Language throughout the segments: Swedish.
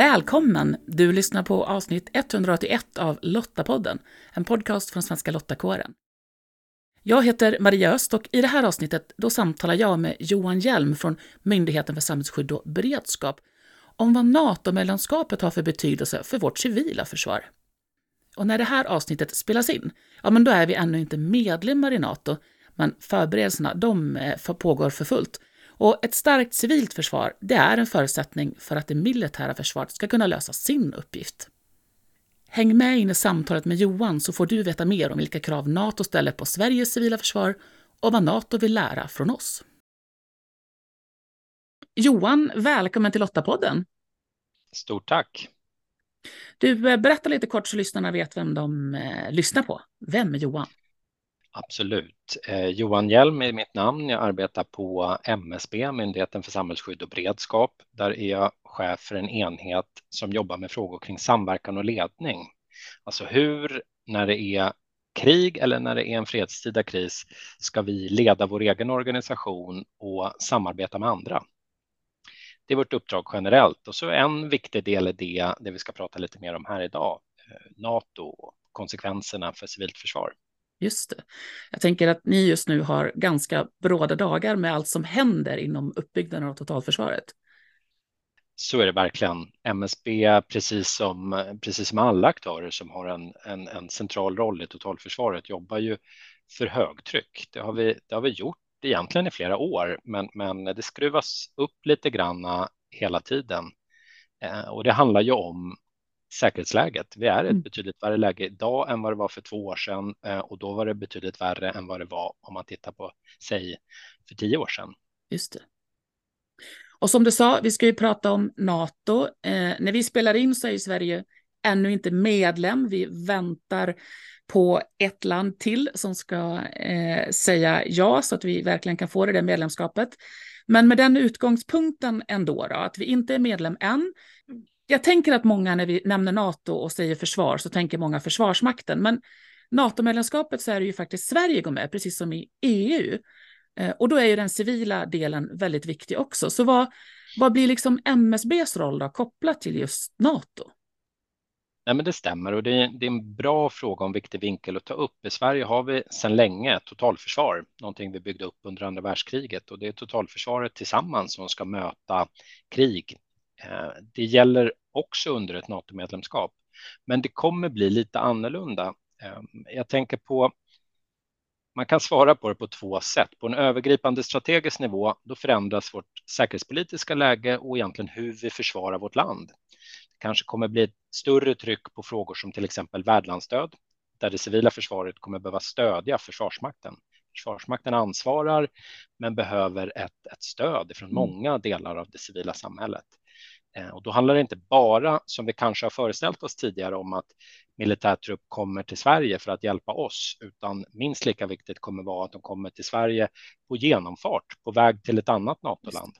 Välkommen! Du lyssnar på avsnitt 181 av Lottapodden, en podcast från Svenska Lottakåren. Jag heter Maria Öst och i det här avsnittet då samtalar jag med Johan Hjelm från Myndigheten för samhällsskydd och beredskap om vad NATO-medlemskapet har för betydelse för vårt civila försvar. Och när det här avsnittet spelas in, ja men då är vi ännu inte medlemmar i NATO, men förberedelserna de eh, pågår för fullt. Och ett starkt civilt försvar, det är en förutsättning för att det militära försvaret ska kunna lösa sin uppgift. Häng med in i samtalet med Johan så får du veta mer om vilka krav NATO ställer på Sveriges civila försvar och vad NATO vill lära från oss. Johan, välkommen till Lottapodden. Stort tack. Du, eh, berätta lite kort så lyssnarna vet vem de eh, lyssnar på. Vem är Johan? Absolut. Eh, Johan Hjelm är mitt namn. Jag arbetar på MSB, Myndigheten för samhällsskydd och beredskap. Där är jag chef för en enhet som jobbar med frågor kring samverkan och ledning. Alltså hur, när det är krig eller när det är en fredstida kris, ska vi leda vår egen organisation och samarbeta med andra. Det är vårt uppdrag generellt och så en viktig del är det, det vi ska prata lite mer om här idag, eh, NATO och konsekvenserna för civilt försvar. Just det. Jag tänker att ni just nu har ganska bråda dagar med allt som händer inom uppbyggnaden av totalförsvaret. Så är det verkligen. MSB, precis som, precis som alla aktörer som har en, en, en central roll i totalförsvaret, jobbar ju för högtryck. Det har vi, det har vi gjort egentligen i flera år, men, men det skruvas upp lite granna hela tiden. Eh, och det handlar ju om säkerhetsläget. Vi är i ett mm. betydligt värre läge idag än vad det var för två år sedan eh, och då var det betydligt värre än vad det var om man tittar på, säg, för tio år sedan. Just det. Och som du sa, vi ska ju prata om NATO. Eh, när vi spelar in så är ju Sverige ännu inte medlem. Vi väntar på ett land till som ska eh, säga ja så att vi verkligen kan få det där medlemskapet. Men med den utgångspunkten ändå, då, att vi inte är medlem än. Jag tänker att många när vi nämner NATO och säger försvar så tänker många Försvarsmakten. Men NATO-medlemskapet så är det ju faktiskt Sverige går med, precis som i EU. Eh, och då är ju den civila delen väldigt viktig också. Så vad, vad blir liksom MSBs roll då kopplat till just NATO? Nej, men det stämmer och det är, det är en bra fråga om viktig vinkel att ta upp. I Sverige har vi sedan länge totalförsvar, någonting vi byggde upp under andra världskriget och det är totalförsvaret tillsammans som ska möta krig. Eh, det gäller också under ett NATO-medlemskap, men det kommer bli lite annorlunda. Eh, jag tänker på man kan svara på det på två sätt. På en övergripande strategisk nivå, då förändras vårt säkerhetspolitiska läge och egentligen hur vi försvarar vårt land. Det kanske kommer bli ett större tryck på frågor som till exempel värdlandsstöd, där det civila försvaret kommer behöva stödja Försvarsmakten. Försvarsmakten ansvarar, men behöver ett, ett stöd från mm. många delar av det civila samhället. Eh, och då handlar det inte bara, som vi kanske har föreställt oss tidigare, om att militärtrupp kommer till Sverige för att hjälpa oss, utan minst lika viktigt kommer vara att de kommer till Sverige på genomfart, på väg till ett annat NATO-land.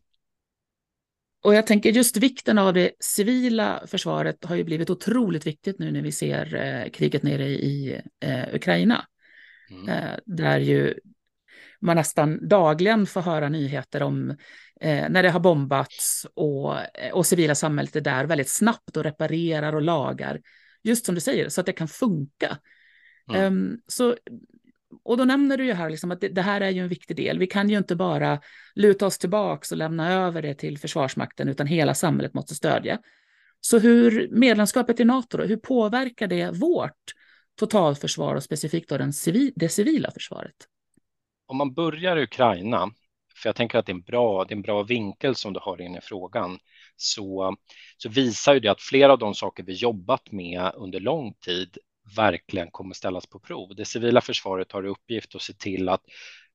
Och jag tänker just vikten av det civila försvaret har ju blivit otroligt viktigt nu när vi ser eh, kriget nere i eh, Ukraina. Mm. Eh, där ju man nästan dagligen får höra nyheter om eh, när det har bombats och, eh, och civila samhället är där väldigt snabbt och reparerar och lagar. Just som du säger, så att det kan funka. Mm. Um, så, och då nämner du ju här liksom att det, det, här är ju en viktig del. Vi kan ju inte bara luta oss tillbaka och lämna över det till Försvarsmakten, utan hela samhället måste stödja. Så hur medlemskapet i NATO, då, hur påverkar det vårt totalförsvar och specifikt då den civil, det civila försvaret? Om man börjar i Ukraina, för jag tänker att det är en bra, det är en bra vinkel som du har in i frågan, så, så visar ju det att flera av de saker vi jobbat med under lång tid verkligen kommer ställas på prov. Det civila försvaret har i uppgift att se till att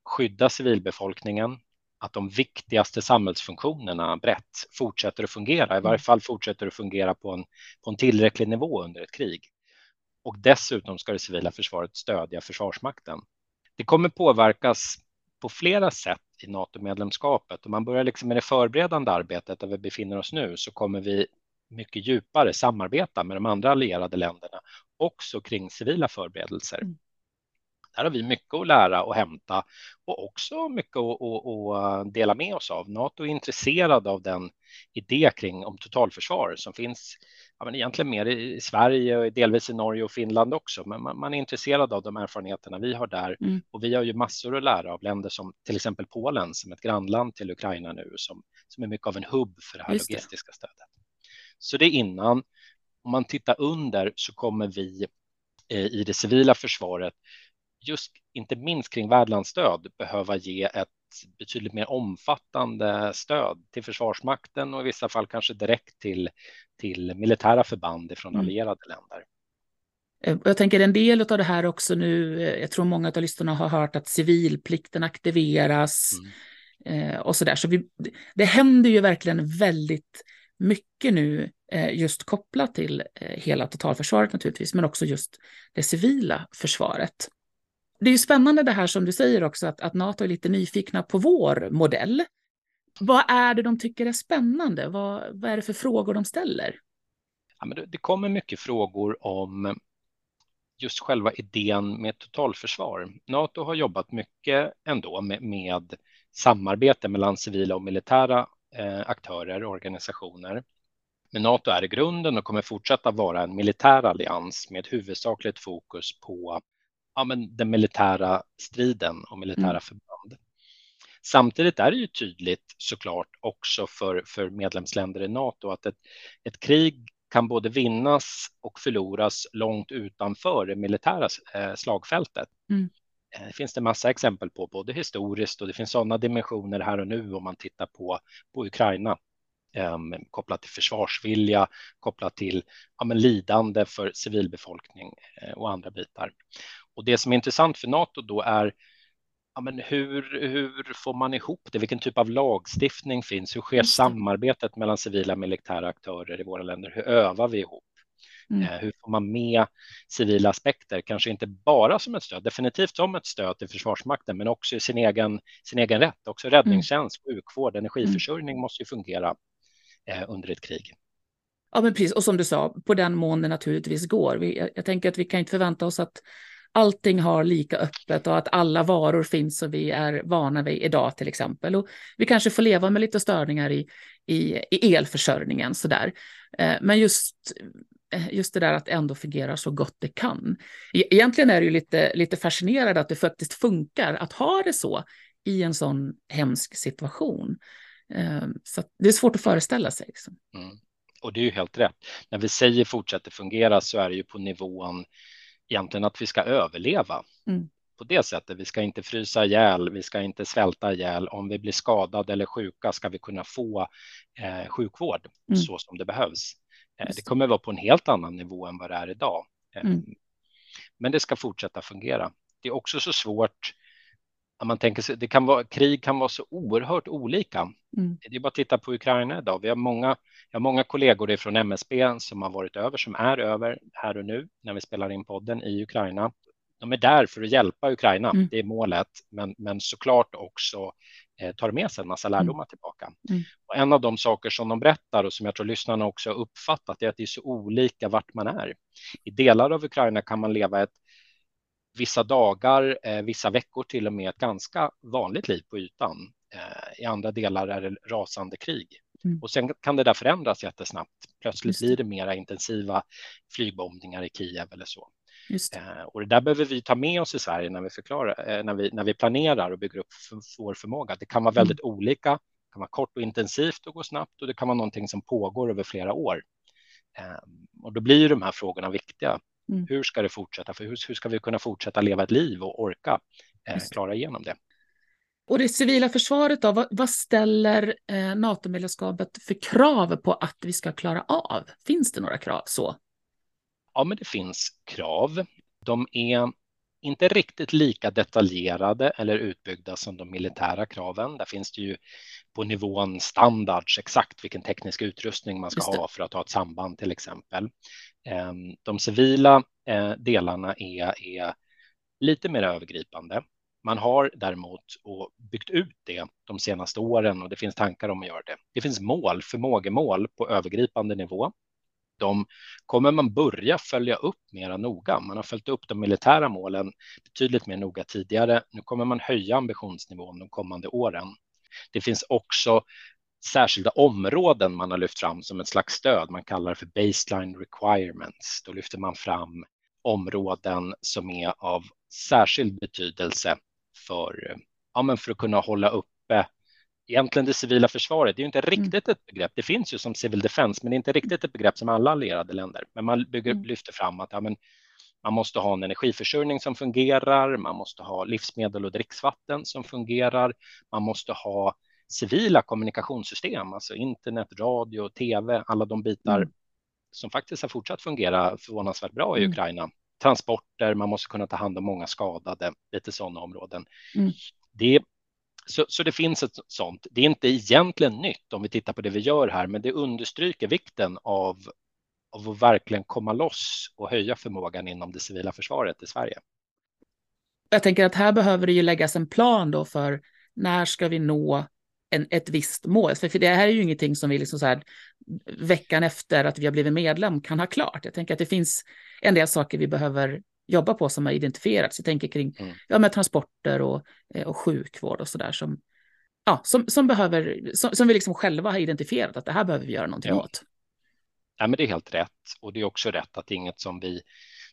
skydda civilbefolkningen, att de viktigaste samhällsfunktionerna brett fortsätter att fungera, i varje fall fortsätter att fungera på en, på en tillräcklig nivå under ett krig. Och dessutom ska det civila försvaret stödja Försvarsmakten. Det kommer påverkas på flera sätt i NATO-medlemskapet. Om man börjar liksom med det förberedande arbetet där vi befinner oss nu så kommer vi mycket djupare samarbeta med de andra allierade länderna också kring civila förberedelser. Mm. Där har vi mycket att lära och hämta och också mycket att, att, att dela med oss av. Nato är intresserad av den idé kring om totalförsvar som finns ja, men egentligen mer i Sverige och delvis i Norge och Finland också. Men man, man är intresserad av de erfarenheterna vi har där mm. och vi har ju massor att lära av länder som till exempel Polen som ett grannland till Ukraina nu som, som är mycket av en hubb för det här Just logistiska det. stödet. Så det är innan. Om man tittar under så kommer vi eh, i det civila försvaret just inte minst kring värdlandsstöd behöva ge ett betydligt mer omfattande stöd till Försvarsmakten och i vissa fall kanske direkt till, till militära förband från mm. allierade mm. länder. Eh, jag tänker en del av det här också nu, eh, jag tror många av lyssnarna har hört att civilplikten aktiveras mm. eh, och så där. Så vi, det händer ju verkligen väldigt mycket nu just kopplat till hela totalförsvaret naturligtvis, men också just det civila försvaret. Det är ju spännande det här som du säger också, att, att Nato är lite nyfikna på vår modell. Vad är det de tycker är spännande? Vad, vad är det för frågor de ställer? Ja, men det, det kommer mycket frågor om just själva idén med totalförsvar. Nato har jobbat mycket ändå med, med samarbete mellan civila och militära eh, aktörer och organisationer. Men Nato är i grunden och kommer fortsätta vara en militär allians med huvudsakligt fokus på ja, men den militära striden och militära mm. förband. Samtidigt är det ju tydligt såklart också för, för medlemsländer i Nato att ett, ett krig kan både vinnas och förloras långt utanför det militära eh, slagfältet. Mm. Eh, det finns det massa exempel på, både historiskt och det finns sådana dimensioner här och nu om man tittar på, på Ukraina eh, kopplat till försvarsvilja, kopplat till ja, men lidande för civilbefolkning eh, och andra bitar. Och det som är intressant för Nato då är ja, men hur, hur får man ihop det? Vilken typ av lagstiftning finns? Hur sker samarbetet mellan civila och militära aktörer i våra länder? Hur övar vi ihop? Mm. Eh, hur får man med civila aspekter? Kanske inte bara som ett stöd, definitivt som ett stöd till Försvarsmakten, men också i sin egen, sin egen rätt. Också räddningstjänst, mm. sjukvård, energiförsörjning mm. måste ju fungera eh, under ett krig. Ja, men precis. Och som du sa, på den mån det naturligtvis går. Vi, jag, jag tänker att vi kan inte förvänta oss att allting har lika öppet och att alla varor finns som vi är vana vid idag till exempel. Och vi kanske får leva med lite störningar i, i, i elförsörjningen sådär. Eh, men just, eh, just det där att ändå fungera så gott det kan. E-, egentligen är det ju lite, lite fascinerande att det faktiskt funkar att ha det så i en sån hemsk situation. Eh, så det är svårt att föreställa sig. Liksom. Mm. Och det är ju helt rätt. När vi säger fortsätter fungera så är det ju på nivån egentligen att vi ska överleva. Mm. På det sättet, vi ska inte frysa ihjäl, vi ska inte svälta ihjäl. Om vi blir skadade eller sjuka ska vi kunna få eh, sjukvård mm. så som det behövs. Eh, det kommer vara på en helt annan nivå än vad det är idag. Eh, mm. Men det ska fortsätta fungera. Det är också så svårt man tänker sig, det kan vara, krig kan vara så oerhört olika. Mm. Det är bara att titta på Ukraina idag. Vi har många, jag har många kollegor från MSB som har varit över, som är över här och nu när vi spelar in podden i Ukraina. De är där för att hjälpa Ukraina, mm. det är målet, men, men såklart också eh, tar med sig en massa lärdomar mm. tillbaka. Mm. Och en av de saker som de berättar och som jag tror lyssnarna också har uppfattat är att det är så olika vart man är. I delar av Ukraina kan man leva ett vissa dagar, eh, vissa veckor till och med ett ganska vanligt liv på ytan. Eh, I andra delar är det rasande krig. Mm. Och sen kan det där förändras jättesnabbt. Plötsligt blir det mera intensiva flygbombningar i Kiev eller så. Det. Eh, och det där behöver vi ta med oss i Sverige när vi, förklarar, när vi, när vi planerar och bygger upp för, vår förmåga. Det kan vara väldigt mm. olika. Det kan vara kort och intensivt och gå snabbt och det kan vara någonting som pågår över flera år. Och då blir de här frågorna viktiga. Mm. Hur ska det fortsätta? För hur, hur, ska vi kunna fortsätta leva ett liv och orka eh, klara igenom det? Och det civila försvaret då, vad, vad ställer eh, NATO-medlemskapet för krav på att vi ska klara av? Finns det några krav så? Ja, men det finns krav. De är inte riktigt lika detaljerade eller utbyggda som de militära kraven. Där finns det ju på nivån standards exakt vilken teknisk utrustning man ska ha för att ha ett samband till exempel. Ehm, de civila eh, delarna är, är lite mer övergripande. Man har däremot byggt ut det de senaste åren och det finns tankar om att göra det. Det finns mål, förmågemål på övergripande nivå de kommer man börja följa upp mera noga. Man har följt upp de militära målen betydligt mer noga tidigare. Nu kommer man höja ambitionsnivån de kommande åren. Det finns också särskilda områden man har lyft fram som ett slags stöd. Man kallar det för baseline requirements. Då lyfter man fram områden som är av särskild betydelse för, ja, men för att kunna hålla uppe egentligen det civila försvaret. Det är ju inte mm. riktigt ett begrepp. Det finns ju som civil defense, men det är inte riktigt ett begrepp som alla allierade länder. Men man bygger, mm. lyfter fram att ja, men man måste ha en energiförsörjning som fungerar. Man måste ha livsmedel och dricksvatten som fungerar. Man måste ha civila kommunikationssystem, alltså internet, radio, tv, alla de bitar mm. som faktiskt har fortsatt fungera förvånansvärt bra i mm. Ukraina. Transporter, man måste kunna ta hand om många skadade, lite sådana områden. Mm. Det, så, så det finns ett sånt. Det är inte egentligen nytt om vi tittar på det vi gör här, men det understryker vikten av, av att verkligen komma loss och höja förmågan inom det civila försvaret i Sverige. Jag tänker att här behöver det ju läggas en plan då för när ska vi nå en, ett visst mål. För, för det här är ju ingenting som vi liksom så här, veckan efter att vi har blivit medlem kan ha klart. Jag tänker att det finns en del saker vi behöver jobba på som har identifierats. Jag tänker kring mm. ja, med transporter och, eh, och sjukvård och så där som, ja, som, som, behöver, som, som vi liksom själva har identifierat att det här behöver vi göra någonting ja. åt. Ja, men det är helt rätt och det är också rätt att det är inget som vi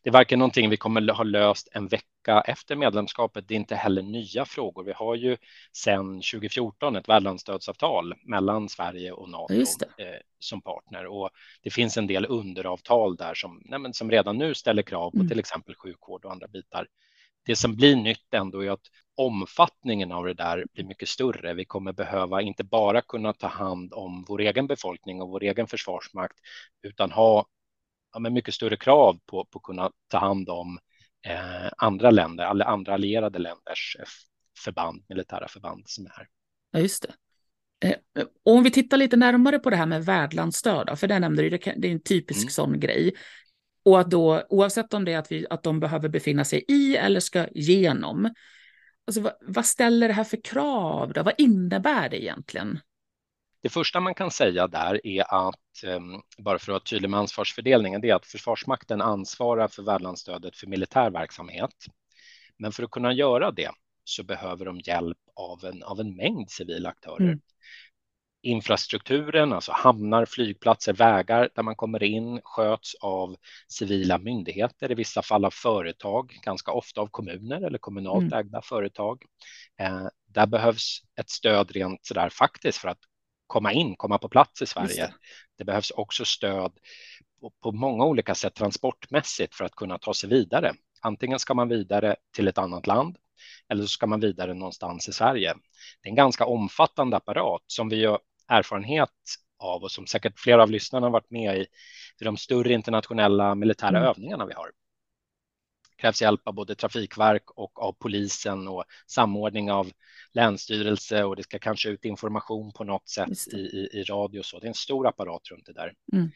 det är varken någonting vi kommer ha löst en vecka efter medlemskapet. Det är inte heller nya frågor. Vi har ju sedan 2014 ett värdlandsstödsavtal mellan Sverige och NATO eh, som partner och det finns en del underavtal där som, nej, som redan nu ställer krav på mm. till exempel sjukvård och andra bitar. Det som blir nytt ändå är att omfattningen av det där blir mycket större. Vi kommer behöva inte bara kunna ta hand om vår egen befolkning och vår egen försvarsmakt, utan ha ja, men mycket större krav på, på att kunna ta hand om eh, andra länder, alla andra allierade länders eh, förband, militära förband som är här. Ja, just det. Eh, om vi tittar lite närmare på det här med värdlandsstöd, för det nämnde du, det är en typisk mm. sån grej. Och att då, oavsett om det är att, vi, att de behöver befinna sig i eller ska genom, alltså vad, vad ställer det här för krav? Då? Vad innebär det egentligen? Det första man kan säga där är att, ehm, bara för att vara tydlig med ansvarsfördelningen, det är att Försvarsmakten ansvarar för värdlandsstödet för militär verksamhet. Men för att kunna göra det så behöver de hjälp av en, av en mängd civila aktörer. Mm. Infrastrukturen, alltså hamnar, flygplatser, vägar där man kommer in sköts av civila myndigheter, i vissa fall av företag, ganska ofta av kommuner eller kommunalt mm. ägda företag. Eh, där behövs ett stöd rent sådär faktiskt för att komma in, komma på plats i Sverige. Det. det. behövs också stöd på, på många olika sätt transportmässigt för att kunna ta sig vidare. Antingen ska man vidare till ett annat land eller så ska man vidare någonstans i Sverige. Det är en ganska omfattande apparat som vi har erfarenhet av och som säkert flera av lyssnarna varit med i, i de större internationella militära mm. övningarna vi har krävs hjälp av både trafikverk och av polisen och samordning av länsstyrelse och det ska kanske ut information på något sätt i, i, i radio och så. Det är en stor apparat runt det där. Mm.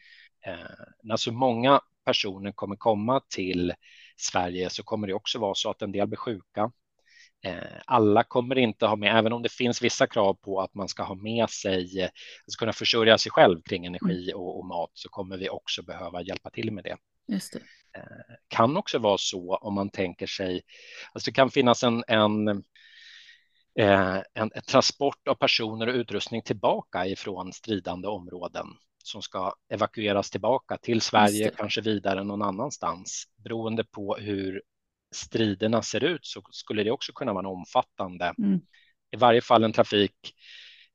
Eh, när så många personer kommer komma till Sverige så kommer det också vara så att en del blir sjuka. Eh, alla kommer inte ha med, även om det finns vissa krav på att man ska ha med sig, alltså kunna försörja sig själv kring energi mm. och, och mat, så kommer vi också behöva hjälpa till med det. Just det. Kan också vara så om man tänker sig, alltså det kan finnas en, en, eh, en, en transport av personer och utrustning tillbaka ifrån stridande områden som ska evakueras tillbaka till Sverige, kanske vidare någon annanstans. Beroende på hur striderna ser ut så skulle det också kunna vara en omfattande, mm. i varje fall en trafik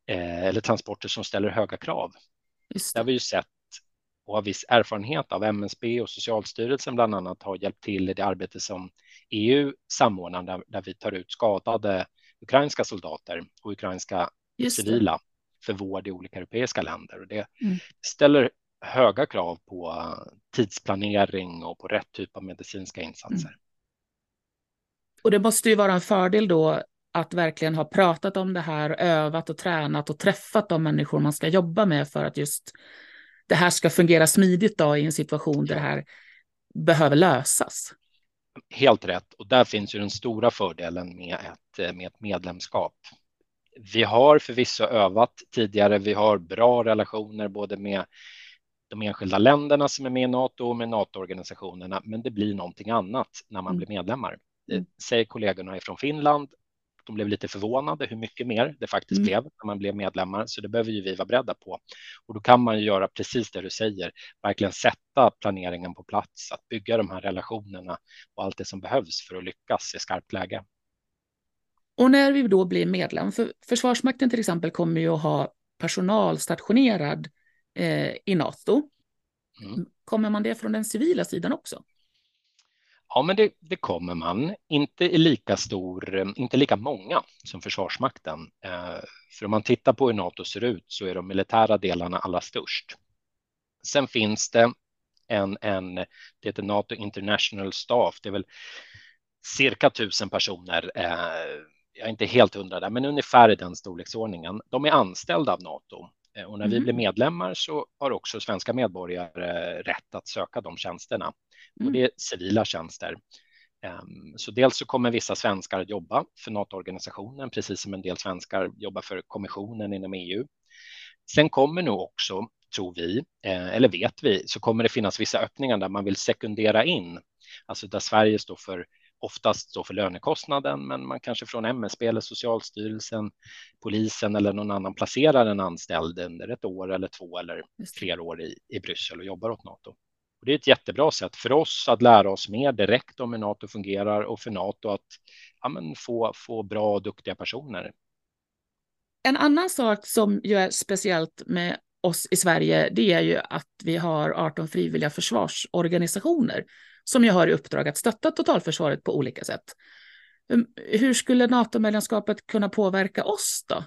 eh, eller transporter som ställer höga krav. Det. det har vi ju sett och har viss erfarenhet av MSB och Socialstyrelsen bland annat har hjälpt till i det arbete som EU samordnar där, där vi tar ut skadade ukrainska soldater och ukrainska civila för vård i olika europeiska länder. Och det mm. ställer höga krav på tidsplanering och på rätt typ av medicinska insatser. Mm. Och det måste ju vara en fördel då att verkligen ha pratat om det här, övat och tränat och träffat de människor man ska jobba med för att just det här ska fungera smidigt då i en situation där det här behöver lösas. Helt rätt och där finns ju den stora fördelen med ett, med ett medlemskap. Vi har förvisso övat tidigare, vi har bra relationer både med de enskilda länderna som är med i NATO och med NATO-organisationerna, men det blir någonting annat när man mm. blir medlemmar. Mm. Säger kollegorna från Finland. De blev lite förvånade hur mycket mer det faktiskt mm. blev när man blev medlemmar, så det behöver ju vi vara beredda på. Och då kan man ju göra precis det du säger, verkligen sätta planeringen på plats, att bygga de här relationerna och allt det som behövs för att lyckas i skarpt läge. Och när vi då blir medlem, för Försvarsmakten till exempel kommer ju att ha personal stationerad eh, i NATO. Mm. Kommer man det från den civila sidan också? Ja, men det, det, kommer man. Inte i lika stor, eh, inte lika många som Försvarsmakten. Eh, för om man tittar på hur NATO ser ut så är de militära delarna allra störst. Sen finns det en, en det heter NATO International Staff. Det är väl cirka tusen personer. Eh, jag är inte helt hundra där, men ungefär i den storleksordningen. De är anställda av NATO och när mm. vi blir medlemmar så har också svenska medborgare rätt att söka de tjänsterna. Mm. Och det är civila tjänster. Ehm, så dels så kommer vissa svenskar att jobba för NATO-organisationen, precis som en del svenskar jobbar för kommissionen inom EU. Sen kommer nog också, tror vi, eh, eller vet vi, så kommer det finnas vissa öppningar där man vill sekundera in, alltså där Sverige står för oftast står för lönekostnaden, men man kanske från MSB eller Socialstyrelsen, polisen eller någon annan placerar en anställd under ett år eller två eller fler år i, i Bryssel och jobbar åt NATO. Och det är ett jättebra sätt för oss att lära oss mer direkt om hur NATO fungerar och för NATO att ja, få, få bra och duktiga personer. En annan sak som ju är speciellt med oss i Sverige, det är ju att vi har 18 frivilliga försvarsorganisationer som ju har i uppdrag att stötta totalförsvaret på olika sätt. Ehm, hur skulle NATO-medlemskapet kunna påverka oss då?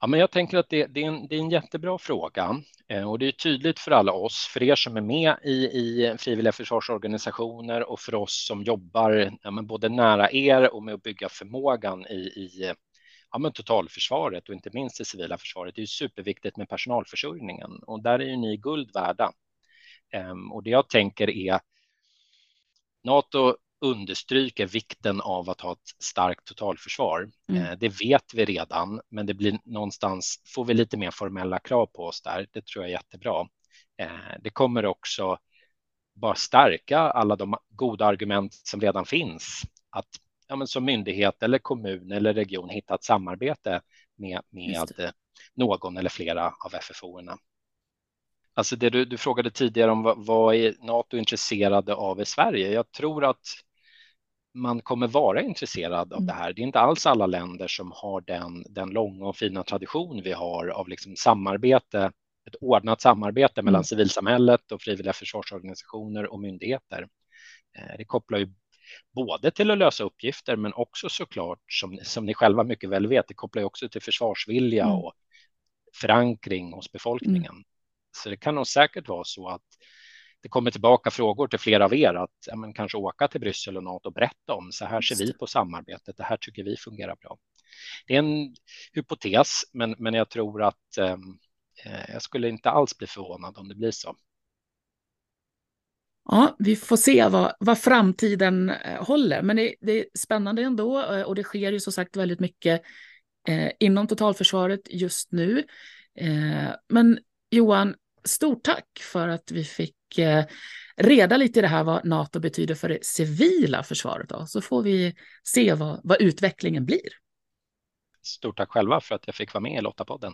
Ja, men jag tänker att det, det, är en, det är en jättebra fråga eh, och det är tydligt för alla oss, för er som är med i, i frivilliga försvarsorganisationer och för oss som jobbar ja, men både nära er och med att bygga förmågan i, i ja, men totalförsvaret och inte minst det civila försvaret. Det är superviktigt med personalförsörjningen och där är ju ni guld värda. Ehm, och det jag tänker är Nato understryker vikten av att ha ett starkt totalförsvar. Mm. Eh, det vet vi redan, men det blir någonstans får vi lite mer formella krav på oss där. Det tror jag är jättebra. Eh, det kommer också bara stärka alla de goda argument som redan finns att ja, men som myndighet eller kommun eller region hitta ett samarbete med, med någon eller flera av FFO-erna. Alltså det du, du frågade tidigare om vad, vad är NATO intresserade av i Sverige? Jag tror att man kommer vara intresserad av mm. det här. Det är inte alls alla länder som har den, den långa och fina tradition vi har av liksom samarbete, ett ordnat samarbete mellan mm. civilsamhället och frivilliga försvarsorganisationer och myndigheter. Eh, det kopplar ju både till att lösa uppgifter, men också såklart, som, som ni själva mycket väl vet, det kopplar ju också till försvarsvilja mm. och förankring hos befolkningen. Mm. Så det kan nog säkert vara så att det kommer tillbaka frågor till flera av er att ja, men kanske åka till Bryssel och NATO och berätta om så här ser vi på samarbetet. Det här tycker vi fungerar bra. Det är en hypotes, men, men jag tror att ehm, eh, jag skulle inte alls bli förvånad om det blir så. Ja, vi får se vad, vad framtiden eh, håller, men det, det, är spännande ändå eh, och det sker ju som sagt väldigt mycket eh, inom totalförsvaret just nu. Eh, men Johan, stort tack för att vi fick eh, reda lite i det här vad NATO betyder för det civila försvaret. Då. Så får vi se vad, vad utvecklingen blir. Stort tack själva för att jag fick vara med i Lottapodden.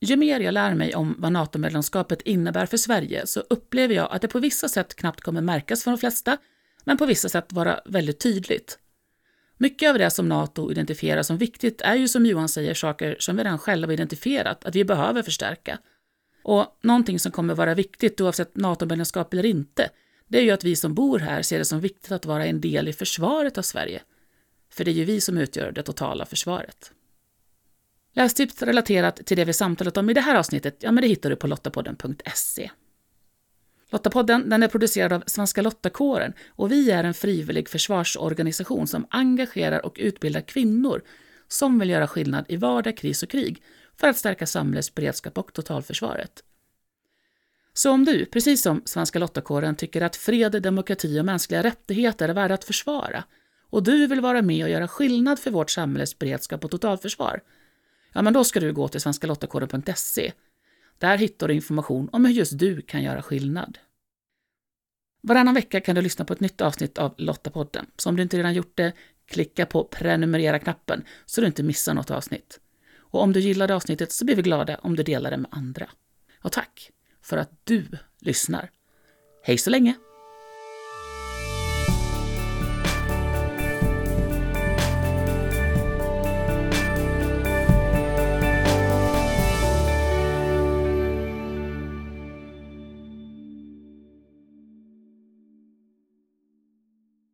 Ju mer jag lär mig om vad NATO-medlemskapet innebär för Sverige så upplever jag att det på vissa sätt knappt kommer märkas för de flesta, men på vissa sätt vara väldigt tydligt. Mycket av det som Nato identifierar som viktigt är ju som Johan säger saker som vi redan själva identifierat att vi behöver förstärka. Och någonting som kommer vara viktigt oavsett NATO-medlemskap eller inte, det är ju att vi som bor här ser det som viktigt att vara en del i försvaret av Sverige. För det är ju vi som utgör det totala försvaret. Lästips relaterat till det vi samtalat om i det här avsnittet, ja men det hittar du på lottapodden.se. Lottapodden den är producerad av Svenska Lottakåren och vi är en frivillig försvarsorganisation som engagerar och utbildar kvinnor som vill göra skillnad i vardag, kris och krig för att stärka samhällets beredskap och totalförsvaret. Så om du, precis som Svenska Lottakåren, tycker att fred, demokrati och mänskliga rättigheter är värda att försvara och du vill vara med och göra skillnad för vårt samhälles beredskap och totalförsvar, ja men då ska du gå till svenskalottakåren.se. Där hittar du information om hur just du kan göra skillnad. Varannan vecka kan du lyssna på ett nytt avsnitt av Lottapodden. Så om du inte redan gjort det, klicka på prenumerera-knappen så du inte missar något avsnitt. Och om du gillade avsnittet så blir vi glada om du delar det med andra. Och tack för att du lyssnar. Hej så länge!